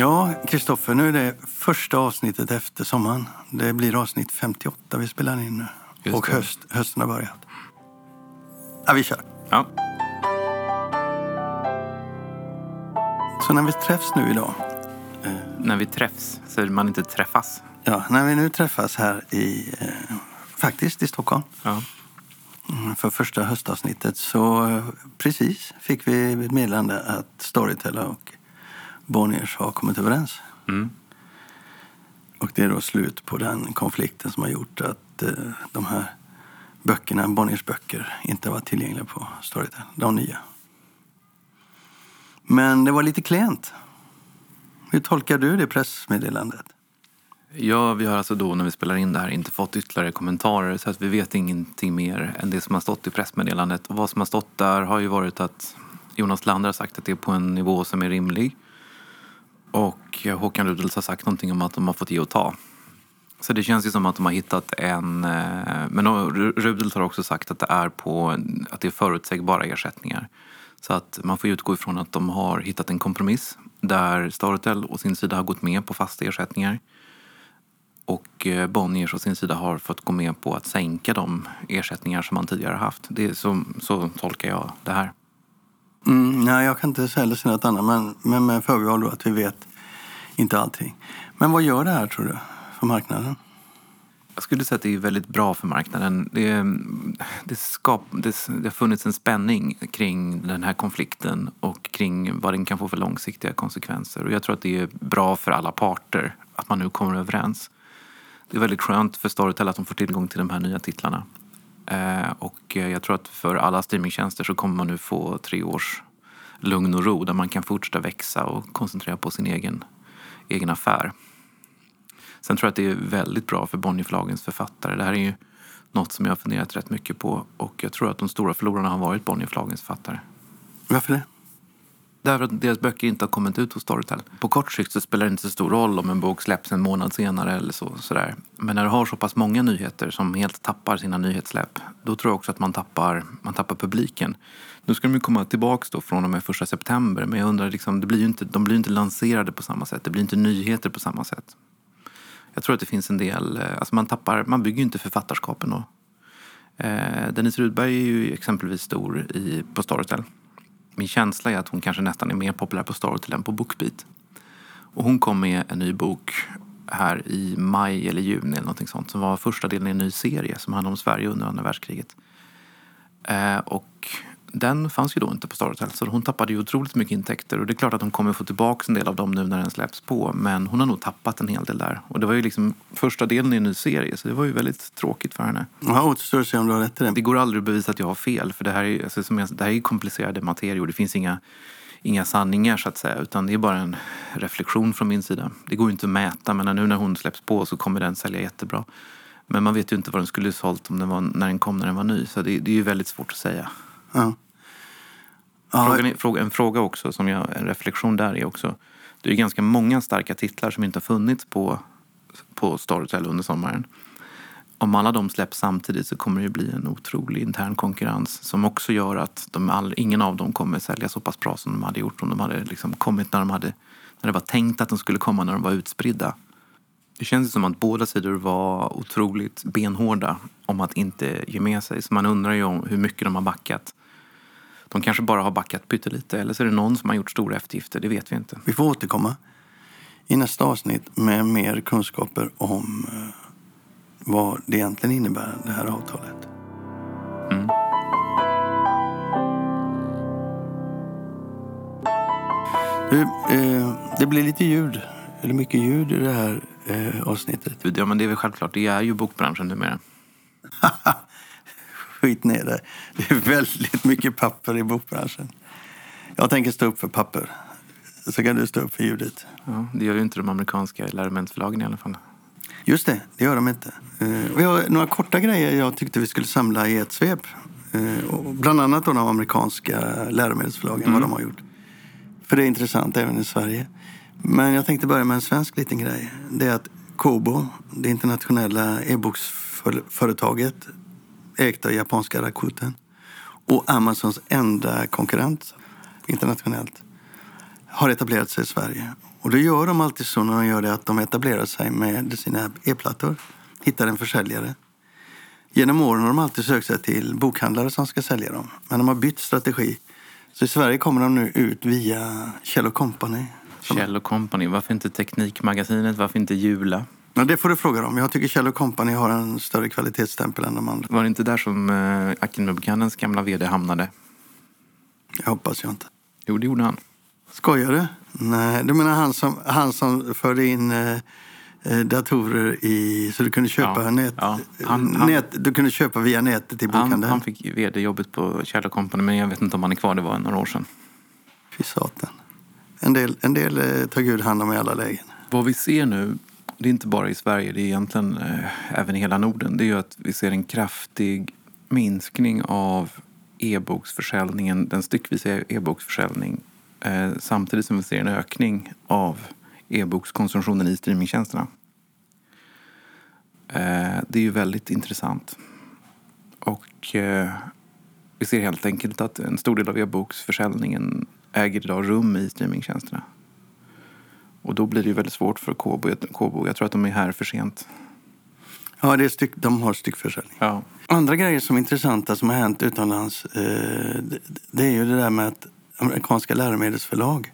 Ja, Kristoffer, nu är det första avsnittet efter sommaren. Det blir avsnitt 58 vi spelar in nu. Just och höst, hösten har börjat. Ja, vi kör. Ja. Så när vi träffs nu idag, När vi träffs, så man inte träffas. ja, när vi nu träffas här i, eh, faktiskt i Stockholm Ja. mm, för första höstavsnittet så eh, precis fick vi ett meddelande att Storytel och Bonniers har kommit överens. Mm. Och det är då slut på den konflikten som har gjort att eh, de här böckerna, Bonniers böcker, inte var tillgängliga på Storytel. De nya. Men det var lite klent. Hur tolkar du det pressmeddelandet? ja, vi har alltså då när vi spelar in det här inte fått ytterligare kommentarer så att vi vet ingenting mer än det som har stått i pressmeddelandet. Och vad som har stått där har ju varit att Jonas Lander har sagt att det är på en nivå som är rimlig. Och eh, Håkan Rudels har sagt någonting om att de har fått ge och ta. Så det känns ju som att de har hittat en... Eh, men Rudels har också sagt att det är på att det är förutsägbara ersättningar. Så att man får utgå ifrån att de har hittat en kompromiss där Storytel å sin sida har gått med på fasta ersättningar och eh, Bonniers å sin sida har fått gå med på att sänka de ersättningar som man tidigare har haft. Det är så, så tolkar jag det här. Mm, nej, jag kan inte heller säga något annat, men, men med förbehåll att vi vet inte allting. Men vad gör det här, tror du, för marknaden? Jag skulle säga att det är väldigt bra för marknaden. Det, det, skap, det, det har funnits en spänning kring den här konflikten och kring vad den kan få för långsiktiga konsekvenser. Och jag tror att det är bra för alla parter att man nu kommer överens. Det är väldigt skönt för Storytel att de får tillgång till de här nya titlarna. Eh, och eh, jag tror att för alla streamingtjänster så kommer man nu få tre års lugn och ro där man kan fortsätta växa och koncentrera på sin egen, egen affär. Sen tror jag att det är väldigt bra för Bonnierförlagens författare. Det här är ju något som jag har funderat rätt mycket på och jag tror att de stora förlorarna har varit Bonnierförlagens författare. Varför det? Därför att deras böcker inte har kommit ut hos Storytel. På kort sikt så spelar det inte så stor roll om en bok släpps en månad senare eller så. Sådär. Men när du har så pass många nyheter som helt tappar sina nyhetssläpp, då tror jag också att man tappar, man tappar publiken. Nu ska de ju komma tillbaka då från och med första september, men jag undrar, liksom, det blir ju inte, de blir ju inte lanserade på samma sätt. Det blir inte nyheter på samma sätt. Jag tror att det finns en del, eh, alltså man tappar, man bygger ju inte författarskapen då. Eh, Dennis Rudberg är ju exempelvis stor i, på Storytel. Min känsla är att hon kanske nästan är mer populär på Storytel än på Bookbeat. Och hon kom med en ny bok här i maj eller juni eller någonting sånt som var första delen i en ny serie som handlar om Sverige under andra världskriget. Eh, och den fanns ju då inte på Storytel så hon tappade ju otroligt mycket intäkter och det är klart att hon kommer få tillbaka en del av dem nu när den släpps på men hon har nog tappat en hel del där. Och det var ju liksom första delen i en ny serie så det var ju väldigt tråkigt för henne. Ja, återstår att se om du har rätt i det. Det går aldrig att bevisa att jag har fel för det här är, alltså, som jag, det här är komplicerade materior. Det finns inga, inga sanningar så att säga utan det är bara en reflektion från min sida. Det går ju inte att mäta men nu när hon släpps på så kommer den sälja jättebra. Men man vet ju inte vad den skulle sålt om den var, när den kom när den var ny så det, det är ju väldigt svårt att säga. Ja. Ja, är, fråga, en fråga också, som jag, en reflektion där är också. Det är ju ganska många starka titlar som inte har funnits på, på Storytel under sommaren. Om alla de släpps samtidigt så kommer det ju bli en otrolig intern konkurrens som också gör att de all, ingen av dem kommer sälja så pass bra som de hade gjort om de hade liksom kommit när, de hade, när det var tänkt att de skulle komma när de var utspridda. Det känns som att båda sidor var otroligt benhårda om att inte ge med sig. Så man undrar ju om hur mycket de har backat. De kanske bara har backat pyttelite eller så är det någon som har gjort stora eftergifter. Det vet vi inte. Vi får återkomma i nästa avsnitt med mer kunskaper om eh, vad det egentligen innebär, det här avtalet. Mm. Du, eh, det blir lite ljud, eller mycket ljud i det här eh, avsnittet. Ja, men det är väl självklart. Det är ju bokbranschen numera. Skit ner det. Det är väldigt mycket papper i bokbranschen. Jag tänker stå upp för papper. Så kan du stå upp för ljudet. Ja, det gör ju inte de amerikanska läromedelsförlagen i alla fall. Just det, det gör de inte. Eh, Vi har några korta grejer jag tyckte vi skulle samla i ett svep. Eh, Bland annat då de amerikanska läromedelsförlagen, vad de har gjort. För det är intressant även i Sverige. Men jag tänkte börja med en svensk liten grej. Det är att Kobo, det internationella e-boksföretaget ägt av japanska Rakuten och Amazons enda konkurrent internationellt har etablerat sig i Sverige Och det gör de alltid så när de gör det att de etablerar sig med sina e-plattor. Hittar en försäljare. Genom åren har de alltid sökt sig till bokhandlare som ska sälja dem. Men de har bytt strategi. Så i Sverige kommer de nu ut via Kjell Company. Kjell Company, varför inte Teknikmagasinet, varför inte Jula? Ja, det får du fråga dem. Jag tycker Kjell Company har en större kvalitetsstämpel än de andra. Var det inte där som eh, Akinmubkanens gamla vd hamnade? Jag hoppas jag inte. Jo, det gjorde han. Skojar du? Nej, du menar han som, han som förde in eh, eh datorer i... Så du kunde köpa, Ja, nät, ja. Han- han- nät, du kunde köpa via nätet i Han, bokhandeln? han fick vd-jobbet på Kjell Company, men jag vet inte om han är kvar. Det var några år sedan. Fy satan. En del, en del eh, tar Gud hand om i alla lägen. Vad vi ser nu, det är inte bara i Sverige, det är egentligen eh, även i hela Norden, det är ju att vi ser en kraftig minskning av e-boksförsäljningen, den styckvisa e-boksförsäljning, eh, samtidigt som vi ser en ökning av e-bokskonsumtionen i streamingtjänsterna. Eh, det är ju väldigt intressant. Och eh, vi ser helt enkelt att en stor del av e-boksförsäljningen äger idag rum i streamingtjänsterna. Och då blir det ju väldigt svårt för Kobo. Kobo. Jag tror att de är här för sent. Ja, det är styck, de har styckförsäljning. Ja. Andra grejer som är intressanta som har hänt utomlands eh, det, är ju det där med att amerikanska läromedelsförlag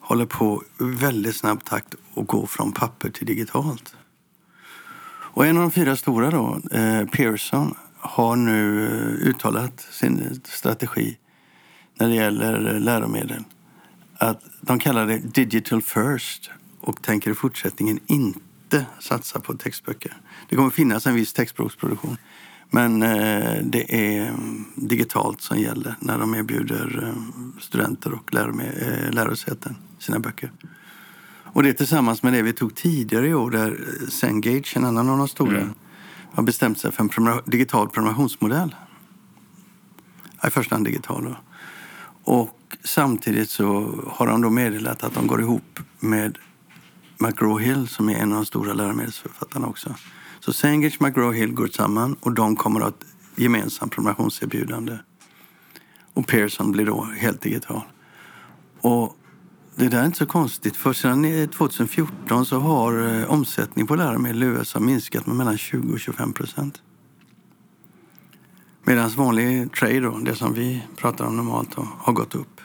håller på väldigt snabb takt att gå från papper till digitalt. Och en av de fyra stora då, eh, Pearson, har nu eh, uttalat sin strategi när det gäller läromedel. Att de kallar det digital first och tänker i fortsättningen inte satsa på textböcker. Det kommer finnas en viss textboksproduktion. Men eh, det är mm, digitalt som gäller när de erbjuder eh, studenter och eh, lärosäten sina böcker. Och det tillsammans med det vi tog tidigare i år där eh, Cengage, en annan av de stora, har bestämt sig för en digital prenumerationsmodell. I första hand digital. Och samtidigt så har de då meddelat att de går ihop med McGraw-Hill som är en av de stora läromedelsförfattarna också. Så Sengage och McGraw-Hill går samman och de kommer att ha ett gemensamt prenumerationserbjudande. Och Pearson blir då helt digital. Och det där är inte så konstigt för sedan 2014 så har eh, omsättningen på läromedel i USA minskat med mellan 20 och 25 procent. Medan vanlig trade, då, det som vi pratar om normalt, då, har gått upp.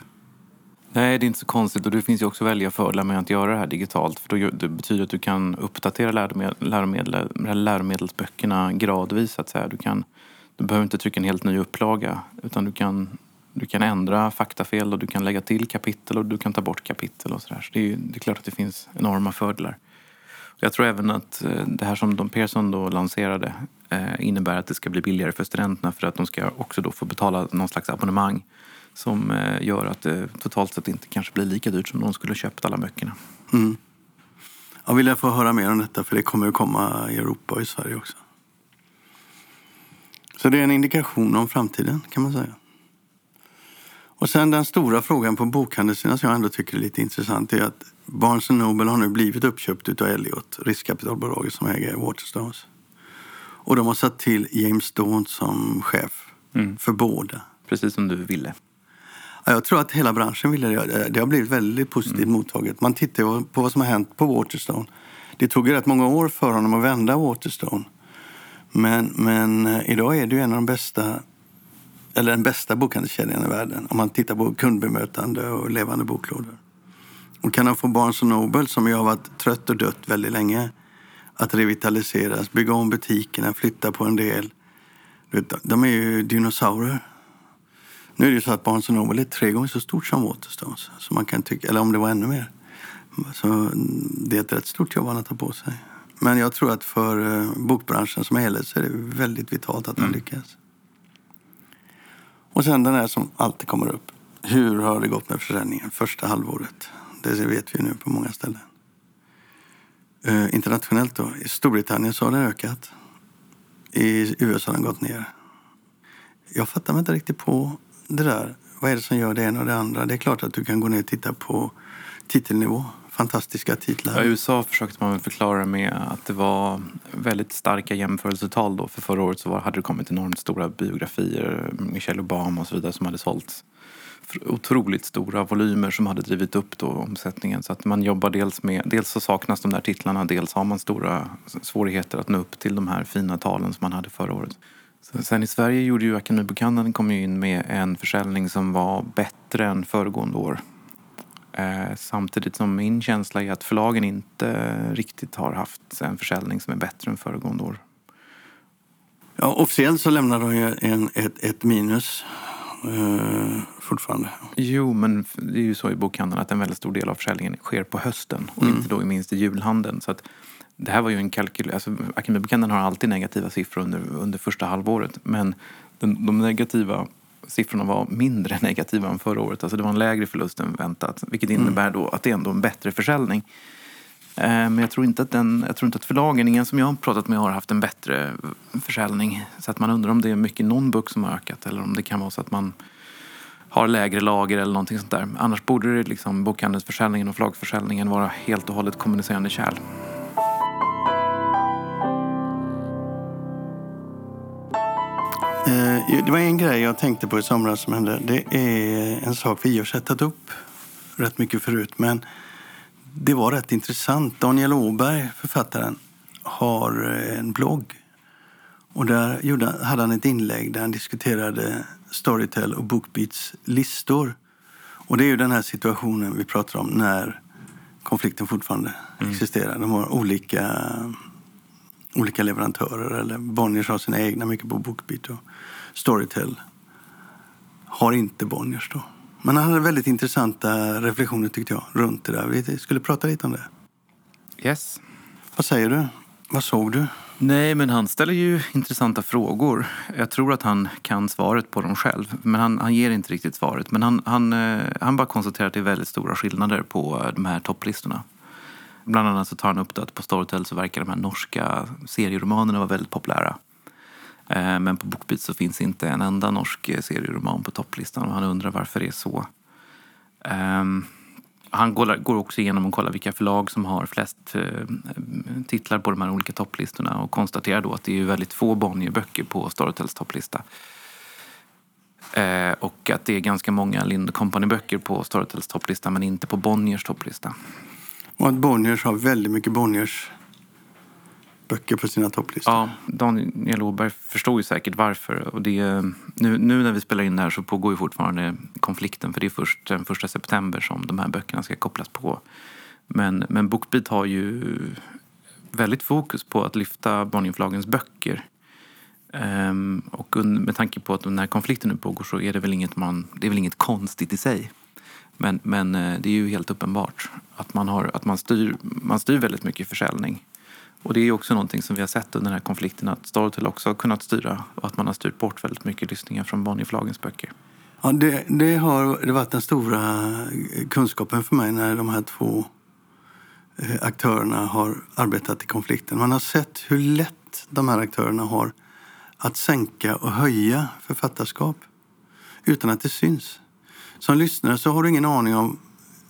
Nej, det är inte så konstigt. Och det finns ju också väldiga fördelar med att göra det här digitalt. För då, det betyder att du kan uppdatera läromedel, läromedel, läromedelsböckerna gradvis. Så att säga. Du, kan, du behöver inte trycka en helt ny upplaga. Utan du kan, du kan ändra faktafel och du kan lägga till kapitel och du kan ta bort kapitel. och Så, där. så det, är, det är klart att det finns enorma fördelar. Jag tror även att eh, det här som Don Pearson då lanserade eh, innebär att det ska bli billigare för studenterna för att de ska också då få betala någon slags abonnemang som eh, gör att det totalt sett inte kanske blir lika dyrt som de skulle ha köpt alla böckerna. Mm. Jag vill få höra mer om detta för det kommer att komma i Europa och i Sverige också. Så det är en indikation om framtiden kan man säga. Och sen den stora frågan på bokhandelssidan som jag ändå tycker är lite intressant är att Barnes Noble har nu blivit uppköpt av Elliot, riskkapitalbolaget som äger Waterstones. Och de har satt till James Dawn som chef Mm. för båda. Precis som du ville. Ja, jag tror att hela branschen ville det. Det har blivit väldigt positivt mottaget. Man tittar på vad som har hänt på Waterstone. Det tog ju rätt många år för honom att vända Waterstone. Men, men eh, idag är det ju en av de bästa, eller den bästa bokhandelskedjan i världen. Om man tittar på kundbemötande och levande boklådor. Och kan han få Barnes Noble, som ju har varit trött och dött väldigt länge, att revitaliseras, bygga om butikerna, flytta på en del. De är ju dinosaurer. Nu är det ju så att Barnes Noble är tre gånger så stort som Waterstones. Så man kan tycka, eller om det var ännu mer. Så mm, det är ett rätt stort jobb han har tagit på sig. Men jag tror att för eh, bokbranschen som helhet så är det väldigt vitalt att han lyckas. Och sen den här som alltid kommer upp. Hur har det gått med försäljningen första halvåret? Det vet vi nu på många ställen. Eh, internationellt då, i Storbritannien så har den ökat. I USA har den gått ner. Jag fattar mig inte riktigt på det där. Vad är det som gör det ena och det andra? Det är klart att du kan gå ner och titta på titelnivå. Fantastiska titlar. I USA försökte man förklara det med att det var väldigt starka jämförelsetal då. För förra året så var, hade det kommit enormt stora biografier, Michelle Obama och så vidare som hade sålts otroligt stora volymer som hade drivit upp då omsättningen. Så att man jobbar dels med, dels så saknas de där titlarna, dels har man stora svårigheter att nå upp till de här fina talen som man hade förra året. Sen i Sverige gjorde ju Akademibokhandeln kom ju in med en försäljning som var bättre än föregående år. Eh, samtidigt som min känsla är att förlagen inte riktigt har haft en försäljning som är bättre än föregående år. Ja, officiellt så lämnar de ju en, ett, ett minus eh, fortfarande. Jo, men det är ju så i bokhandeln att en väldigt stor del av försäljningen sker på hösten och mm. inte då minst i julhandeln. Så att det här var ju en kalkyl... Alltså, Akademibokhandeln har alltid negativa siffror under, under första halvåret. Men den, de negativa siffrorna var mindre negativa än förra året. Alltså det var en lägre förlust än väntat. Vilket mm. innebär då att det är ändå en bättre försäljning. Eh, men jag tror, inte att den, jag tror inte att förlagen, ingen som jag har pratat med har haft en bättre försäljning. Så att man undrar om det är mycket non-book som har ökat eller om det kan vara så att man har lägre lager eller någonting sånt där. Annars borde det liksom bokhandelsförsäljningen och förlagsförsäljningen vara helt och hållet kommunicerande kärl. Eh, det var en grej jag tänkte på i somras som hände. Det är en sak vi har sett upp rätt mycket förut. Men det var rätt intressant. Daniel Åberg, författaren, har en blogg. Och där gjorde, hade han ett inlägg där han diskuterade Storytel och Bookbeats listor. Och det är ju den här situationen vi pratar om när konflikten fortfarande mm. existerar. De har olika, olika leverantörer. Eller Bonniers har sina egna, mycket på Bookbeat. Och Storytel har inte Bonniers då. Men han hade väldigt intressanta reflektioner tyckte jag runt det där. Vi skulle prata lite om det. Yes. Vad säger du? Vad såg du? Nej, men han ställer ju intressanta frågor. Jag tror att han kan svaret på dem själv. Men han, han ger inte riktigt svaret. Men han, han, eh, han bara konstaterar att det är väldigt stora skillnader på de här topplistorna. Bland annat så tar han upp det att på Storytel så verkar de här norska serieromanerna vara väldigt populära. Eh, men på Bookbeat så finns inte en enda norsk eh, serieroman på topplistan och han undrar varför det är så. Um, han går också igenom och kollar vilka förlag som har flest eh, titlar på de här olika topplistorna och konstaterar då att det är väldigt få Bonnier-böcker på Storytels topplista. Eh, och att det är ganska många Lind Company-böcker på Storytels topplista men inte på Bonniers topplista. Och att Bonniers har väldigt mycket Bonniers böcker på sina topplistor. Ja, Daniel Åberg förstår ju säkert varför. Och det, nu, nu när vi spelar in det här så pågår ju fortfarande konflikten för det är först den första september som de här böckerna ska kopplas på. Men, men Bookbeat har ju väldigt fokus på att lyfta barninförlagens böcker. Ehm, och med tanke på att den här konflikten nu pågår så är det väl inget, man, det är väl inget konstigt i sig. Men, men eh, det är ju helt uppenbart att man, har, att man, styr, man styr väldigt mycket försäljning. Och det är också någonting som vi har sett under den här konflikten att Storytel också har kunnat styra och att man har styrt bort väldigt mycket lyssningar från Bonnierförlagens böcker. Ja, det, det har det varit den stora kunskapen för mig när de här två eh, aktörerna har arbetat i konflikten. Man har sett hur lätt de här aktörerna har att sänka och höja författarskap utan att det syns. Som lyssnare så har du ingen aning om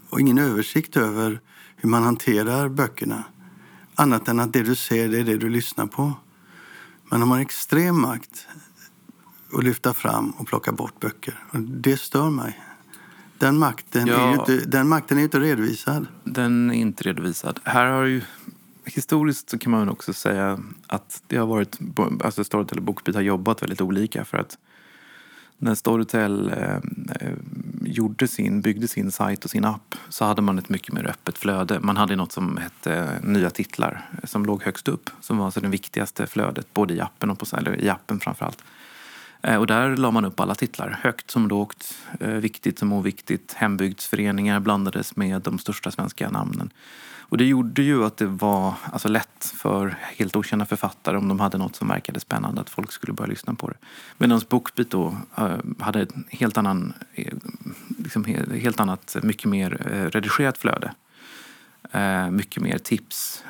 och ingen översikt över hur man hanterar böckerna. Annat än att det du ser, det är det du lyssnar på. Men de har extrem makt att lyfta fram och plocka bort böcker. Och det stör mig. Den makten, ja, är ju inte, den makten är inte redovisad. Den är inte redovisad. Här har ju, historiskt så kan man också säga att det har varit, alltså Storytel och Bookbeat har jobbat väldigt olika för att när Storytel eh, eh, gjorde sin, byggde sin sajt och sin app så hade man ett mycket mer öppet flöde. Man hade något som hette nya titlar eh, som låg högst upp. Som var alltså det viktigaste flödet både i appen och på, eller i appen framförallt. Eh, och där la man upp alla titlar, högt som lågt, eh, viktigt som oviktigt. Hembygdsföreningar blandades med de största svenska namnen. Och det gjorde ju att det var alltså, lätt för helt okända författare om de hade något som verkade spännande att folk skulle börja lyssna på det. Medan Bookbeat då uh, hade ett helt, annan, liksom, helt annat, mycket mer uh, redigerat flöde. Mycket mer tips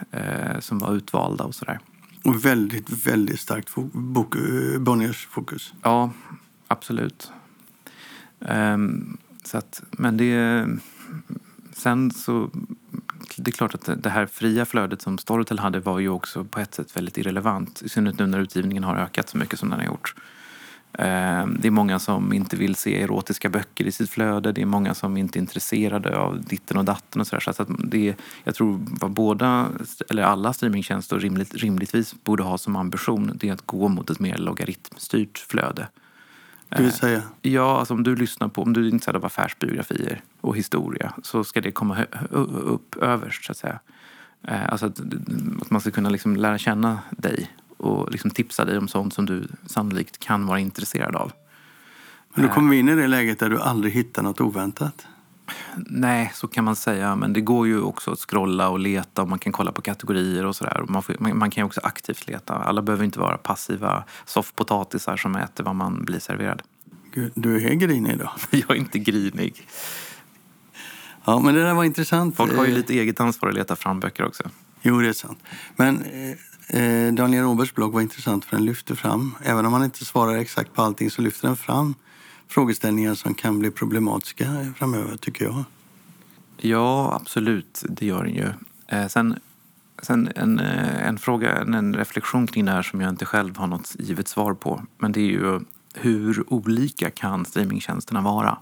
som var utvalda och sådär. Och väldigt, väldigt starkt bok, Bonniers fokus. Ja, absolut. Um, så att, men det... Sen så det är klart att det här fria flödet som Storytel hade var ju också på ett sätt väldigt irrelevant. I synnerhet nu när utgivningen har ökat så mycket som den har gjort. Ehm, det är många som inte vill se erotiska böcker i sitt flöde. Det är många som inte är intresserade av ditten och datten och sådär. Så att det, jag tror vad båda, eller alla streamingtjänster rimligt, rimligtvis borde ha som ambition det är att gå mot ett mer logaritmstyrt flöde. Det vill säga? Ja, alltså om du lyssnar på, om du är intresserad av affärsbiografier och historia så ska det komma upp överst så att säga. Alltså att, att man ska kunna liksom lära känna dig och liksom tipsa dig om sånt som du sannolikt kan vara intresserad av. Men då kommer vi in i det läget där du aldrig hittar något oväntat? Nej, så kan man säga. Men det går ju också att scrolla och leta och man kan kolla på kategorier och sådär. Man, man, man, kan ju också aktivt leta. Alla behöver inte vara passiva soffpotatisar som äter vad man blir serverad. Gud, du är grinig då? Jag är inte grinig. Ja, men det där var intressant. Folk har ju lite eget ansvar att leta fram böcker också. Jo, det är sant. Men eh, Daniel Roberts blogg var intressant för den lyfter fram, även om han inte svarar exakt på allting, så lyfter den fram frågeställningar som kan bli problematiska framöver, tycker jag. Ja, absolut. Det gör den ju. Eh, sen, sen en, eh, en fråga, en, en reflektion kring det här som jag inte själv har något givet svar på. Men det är ju hur olika kan streamingtjänsterna vara?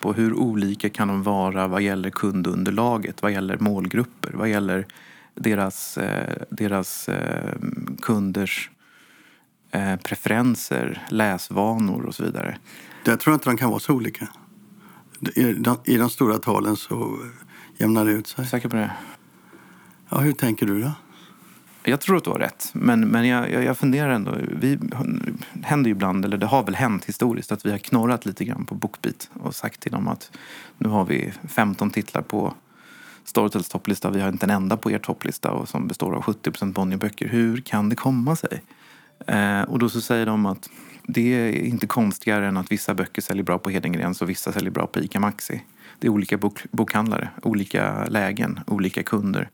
På hur olika kan de vara vad gäller kundunderlaget, vad gäller målgrupper, vad gäller deras, eh, deras eh, kunders eh, preferenser, läsvanor och så vidare. Jag tror inte de kan vara så olika. I de, I de stora talen så jämnar det ut sig. Säker på det? Ja, hur tänker du då? Jag tror att du har rätt, men, men jag, jag, jag funderar ändå. Vi händer ju ibland, eller det har väl hänt historiskt, att vi har knorrat lite grann på Bookbeat och sagt till dem att nu har vi 15 titlar på Storytels topplista. Vi har inte en enda på er topplista och som består av 70% Bonnierböcker. Hur kan det komma sig? Eh, och då så säger de att det är inte konstigare än att vissa böcker säljer bra på Hedengrens och vissa säljer bra på ICA Maxi. Det är olika bok, bokhandlare, olika lägen, olika kunder.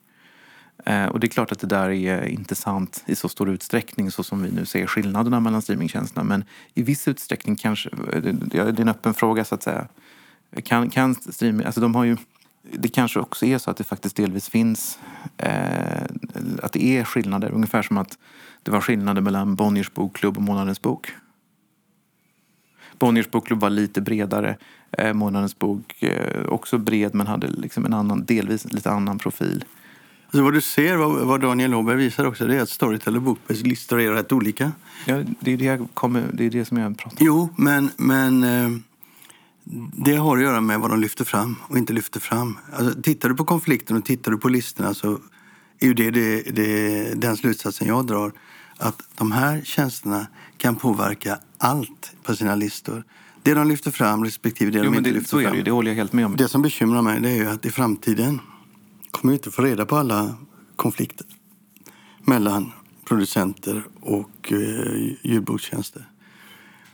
Eh, och det är klart att det där är inte sant i så stor utsträckning så som vi nu ser skillnaderna mellan streamingtjänsterna. Men i viss utsträckning kanske, eh, det är en öppen fråga så att säga. Kan, kan streaming, alltså de har ju, det kanske också är så att det faktiskt delvis finns, eh, att det är skillnader. Ungefär som att det var skillnader mellan Bonniers bokklubb och Månadens bok. Bonniers bokklubb var lite bredare. Eh, Månadens bok eh, också bred men hade liksom en annan, delvis lite annan profil. Alltså vad du ser, vad, vad Daniel Åberg visar också, det är att Storytel och Bookbase listor är rätt olika. Ja, det är det, jag kommer, det är det som jag pratar om. Jo, men, men eh, det har att göra med vad de lyfter fram och inte lyfter fram. Alltså, tittar du på konflikten och tittar du på listorna så är ju det, det, det den slutsatsen jag drar. Att de här tjänsterna kan påverka allt på sina listor. Det de lyfter fram respektive det jo, de inte det, lyfter fram. Det, det håller jag helt med om. Det som bekymrar mig det är ju att i framtiden kommer vi inte få reda på alla konflikter mellan producenter och eh, ljudbokstjänster.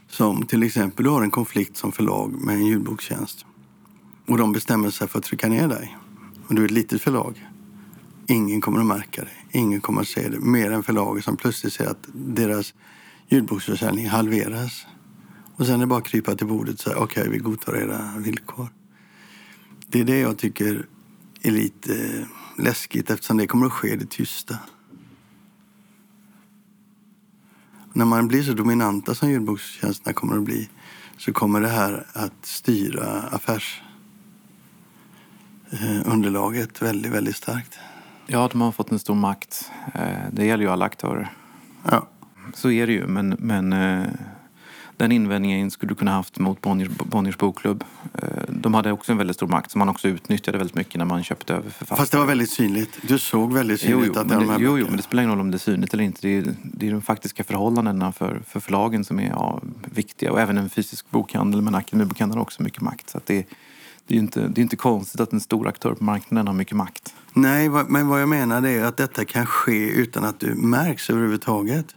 Som till exempel, du har en konflikt som förlag med en ljudbokstjänst och de bestämmer sig för att trycka ner dig. Och du är ett litet förlag. Ingen kommer att märka det. Ingen kommer att se det. Mer än förlaget som plötsligt ser att deras ljudboksförsäljning halveras. Och sen är det bara att krypa till bordet och säga okej, okay, vi godtar era villkor. Det är det jag tycker är lite eh, läskigt eftersom det kommer att ske i det tysta. När man blir så dominanta som ljudbokstjänsterna kommer att bli så kommer det här att styra affärsunderlaget väldigt, väldigt starkt. Ja, de har fått en stor makt. Eh, det gäller ju alla aktörer. Ja. Så är det ju, men, men eh, den invändningen skulle du kunna haft mot Bonniers, Bonniers bokklubb. Eh, de hade också en väldigt stor makt som man också utnyttjade väldigt mycket när man köpte över författare. Fast det var väldigt synligt. Du såg väldigt synligt jo, jo, att det, de här jo, jo, men det spelar ingen roll om det är synligt eller inte. Det är, det är de faktiska förhållandena för, för förlagen som är ja, viktiga. Och även en fysisk bokhandel, men Akademibokhandeln har också mycket makt. Så det, det, är inte, det är inte konstigt att en stor aktör på marknaden har mycket makt. Nej, men vad jag menar är att detta kan ske utan att du märks överhuvudtaget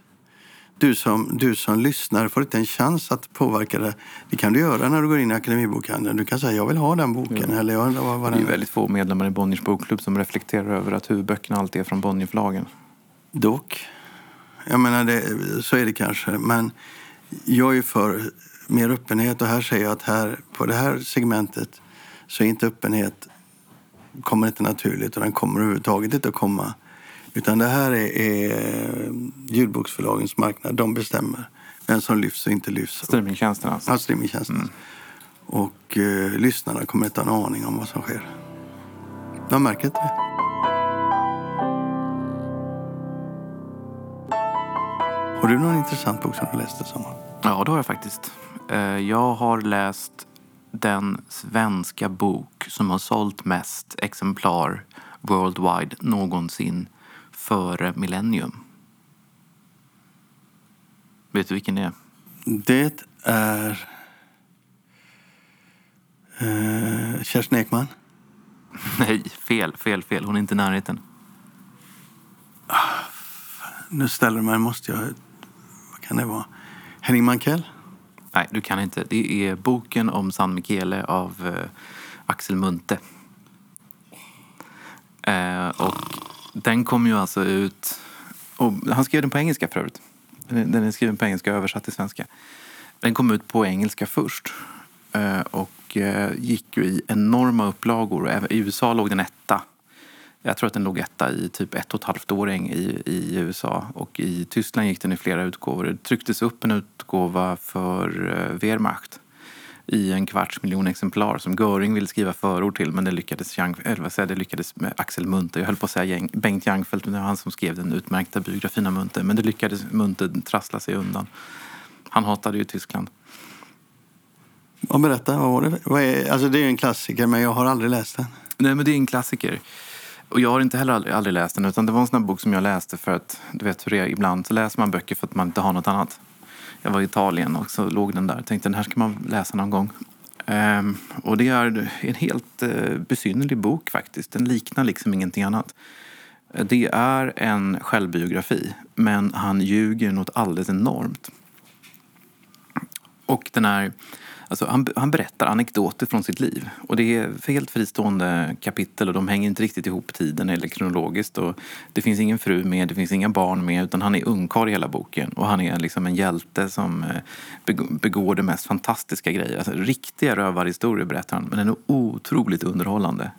du som, du som lyssnar får inte en chans att påverka det. Det kan du göra när du går in i Akademibokhandeln. Du kan säga jag vill ha den boken. Ja. Eller jag, vad, vad det är väldigt få medlemmar i Bonniers bokklubb som reflekterar över att huvudböckerna alltid är från Bonnierförlagen. Dock. Jag menar, det, så är det kanske. Men jag är för mer öppenhet och här säger jag att här, på det här segmentet så är inte öppenhet kommer inte naturligt och den kommer överhuvudtaget inte att komma utan det här är, är ljudboksförlagens marknad. De bestämmer vem som lyfts och inte lyfts. Streamingtjänsten alltså. Ja, streamingtjänsten. Och eh, lyssnarna kommer inte ha en aning om vad som sker. Jag märker inte det. Har du någon intressant bok som du läste sommar? Ja, det har jag faktiskt. Eh, Jag har läst den svenska bok som har sålt mest exemplar worldwide någonsin före millennium. Vet du vilken det är? Det är eh, Kerstin Ekman. Nej, fel, fel, fel. Hon är inte i närheten. Nu ställer du mig, måste jag... Vad kan det vara? Henning Mankell? Nej, du kan inte. Det är boken om San Michele av eh, Axel Munthe. Eh, och den kom ju alltså ut... Och han skrev den på engelska för övrigt. Den är, skriven på engelska och översatt till svenska. Den kom ut på engelska först. Eh, och eh, gick ju i enorma upplagor. I USA låg den etta. Jag tror att den låg etta i typ ett och ett halvt år i, i USA. Och i Tyskland gick den i flera utgåvor. Det trycktes upp en utgåva för eh, Wehrmacht i en kvarts miljon exemplar som Göring ville skriva förord till men det lyckades, Young, eller vad säger, det lyckades med Axel Munthe. Jag höll på att säga Jeng- Bengt Jangfeldt, men det var han som skrev den utmärkta biografin av Munthe. Men det lyckades Munthe trassla sig undan. Han hatade ju Tyskland. Ja, berätta, vad var det? Vad är, alltså det är en klassiker, men jag har aldrig läst den. Nej, men det är en klassiker. Och jag har inte heller aldrig, aldrig läst den, utan det var en sån bok som jag läste för att, du vet hur det är, ibland så läser man böcker för att man inte har något annat. Jag var i Italien och så låg den där Jag tänkte den här ska man läsa någon gång. Um, och det är en helt uh, besynnerlig bok faktiskt. Den liknar liksom ingenting annat. Det är en självbiografi, men han ljuger något alldeles enormt. Och den är, alltså han, han berättar anekdoter från sitt liv. Och det är helt fristående kapitel och de hänger inte riktigt ihop tiden eller kronologiskt. Och det finns ingen fru med, det finns inga barn med utan han är ungkarl i hela boken. Och han är liksom en hjälte som eh, begår de mest fantastiska grejer. Alltså, riktiga rövarhistorier berättar han, men den är otroligt underhållande.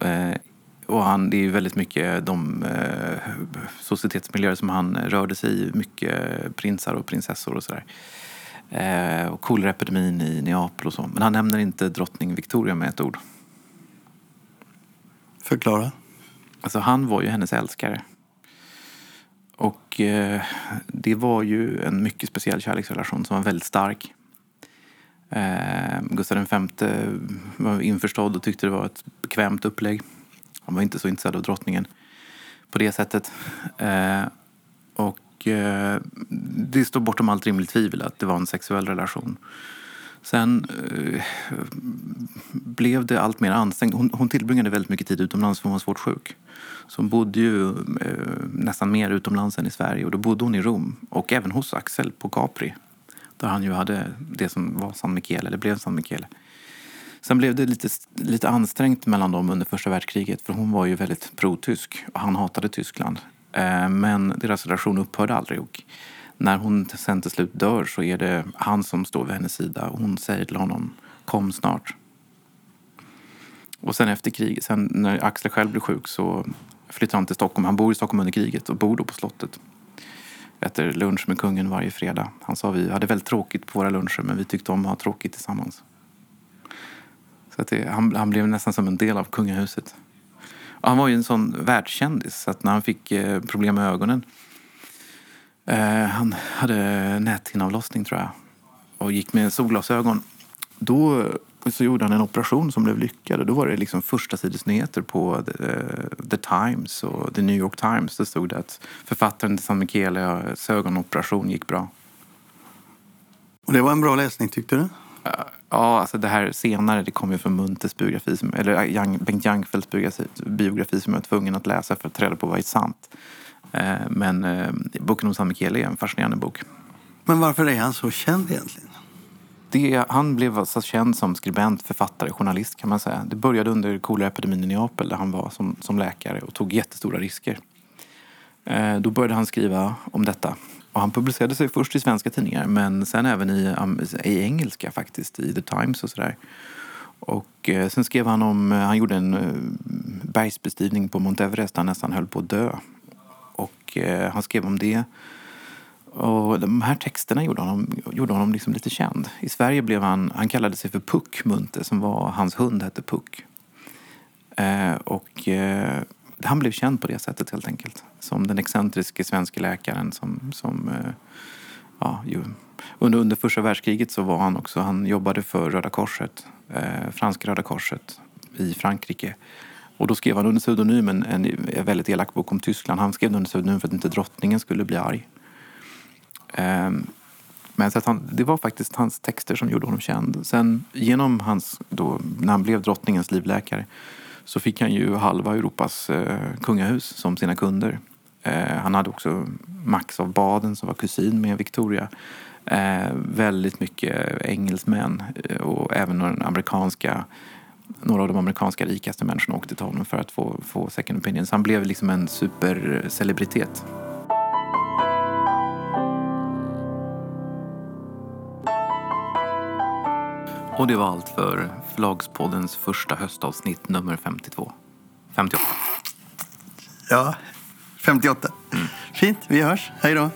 Eh, och han, det är ju väldigt mycket de eh, societetsmiljöer som han rörde sig i. Mycket prinsar och prinsessor och sådär. Eh, och koleraepidemin i Neapel och så. Men han nämner inte drottning Victoria med ett ord. Förklara. Alltså han var ju hennes älskare. Och eh, det var ju en mycket speciell kärleksrelation som var väldigt stark. Eh, Gustav V var införstådd och tyckte det var ett bekvämt upplägg. Han var inte så intresserad av drottningen på det sättet. Eh, och eh, det står bortom allt rimligt tvivel att det var en sexuell relation. Sen eh, blev det allt mer ansträngt. Hon, hon tillbringade väldigt mycket tid utomlands för hon var svårt sjuk. Så hon bodde ju eh, nästan mer utomlands än i Sverige och då bodde hon i Rom och även hos Axel på Capri. Där han ju hade det som var San Michele, eller blev San Michele. Sen blev det lite, lite ansträngt mellan dem under första världskriget för hon var ju väldigt pro-tysk och han hatade Tyskland. Eh, men deras relation upphörde aldrig och när hon sen till slut dör så är det han som står vid hennes sida och hon säger till honom kom snart. Och sen efter kriget, sen när Axel själv blir sjuk så flyttar han till Stockholm. Han bor i Stockholm under kriget och bor då på slottet. Äter lunch med kungen varje fredag. Han sa vi hade väldigt tråkigt på våra luncher men vi tyckte om att ha tråkigt tillsammans. Så att det, han, han blev nästan som en del av kungahuset. Och han var ju en sån världskändis så att när han fick eh, problem med ögonen eh, han hade näthinneavlossning tror jag och gick med solglasögon. Då eh, så gjorde han en operation som blev lyckad och då var det liksom första sidesnyheter på The, The Times och The New York Times. Det stod det att författaren till San Michele's eh, ögonoperation gick bra. Och det var en bra läsning tyckte du? Ja, alltså det här senare, det kom ju från Munthes biografi, som, eller Young, Bengt Jangfeldts biografi, biografi som jag var tvungen att läsa för att ta reda på vad är sant. Eh, Men eh, boken om San Michele är en fascinerande bok. Men varför är han så känd egentligen? Det, han blev alltså känd som skribent, författare, journalist kan man säga. Det började under koleraepidemin i Neapel där han var som, som läkare och tog jättestora risker. Eh, Då började han skriva om detta. Och han publicerade sig först i svenska tidningar men sen även i, i engelska faktiskt, i The Times och sådär. Och eh, sen skrev han om, eh, han gjorde en eh, bergsbestigning på Mount Everest han nästan höll på att dö. Och eh, han skrev om det. Och de här texterna gjorde honom, gjorde honom liksom lite känd. I Sverige blev han, han kallade sig för Puck Munte, som var, hans hund hette Puck. Eh, och eh, han blev känd på det sättet helt enkelt. Som den excentriske svenska läkaren som, som eh, ja, ju, under, under första världskriget så var han också, han jobbade för Röda Korset, eh, franska Röda Korset i Frankrike. Och då skrev han under pseudonymen en, en väldigt elak bok om Tyskland. Han skrev under pseudonym för att inte drottningen skulle bli arg. Eh, men så att han, det var faktiskt hans texter som gjorde honom känd. Sen genom hans, då, när han blev drottningens livläkare så fick han ju halva Europas eh, kungahus som sina kunder. Eh, han hade också Max av Baden som var kusin med Victoria. Eh, väldigt mycket engelsmän eh, och även några amerikanska några av de amerikanska rikaste människorna åkte till honom för att få, få second opinion. Så han blev liksom en supercelebritet. Och det var allt för Förlagspoddens första höstavsnitt nummer 52. 58. Ja, 58. Fint, vi hörs. Hej då.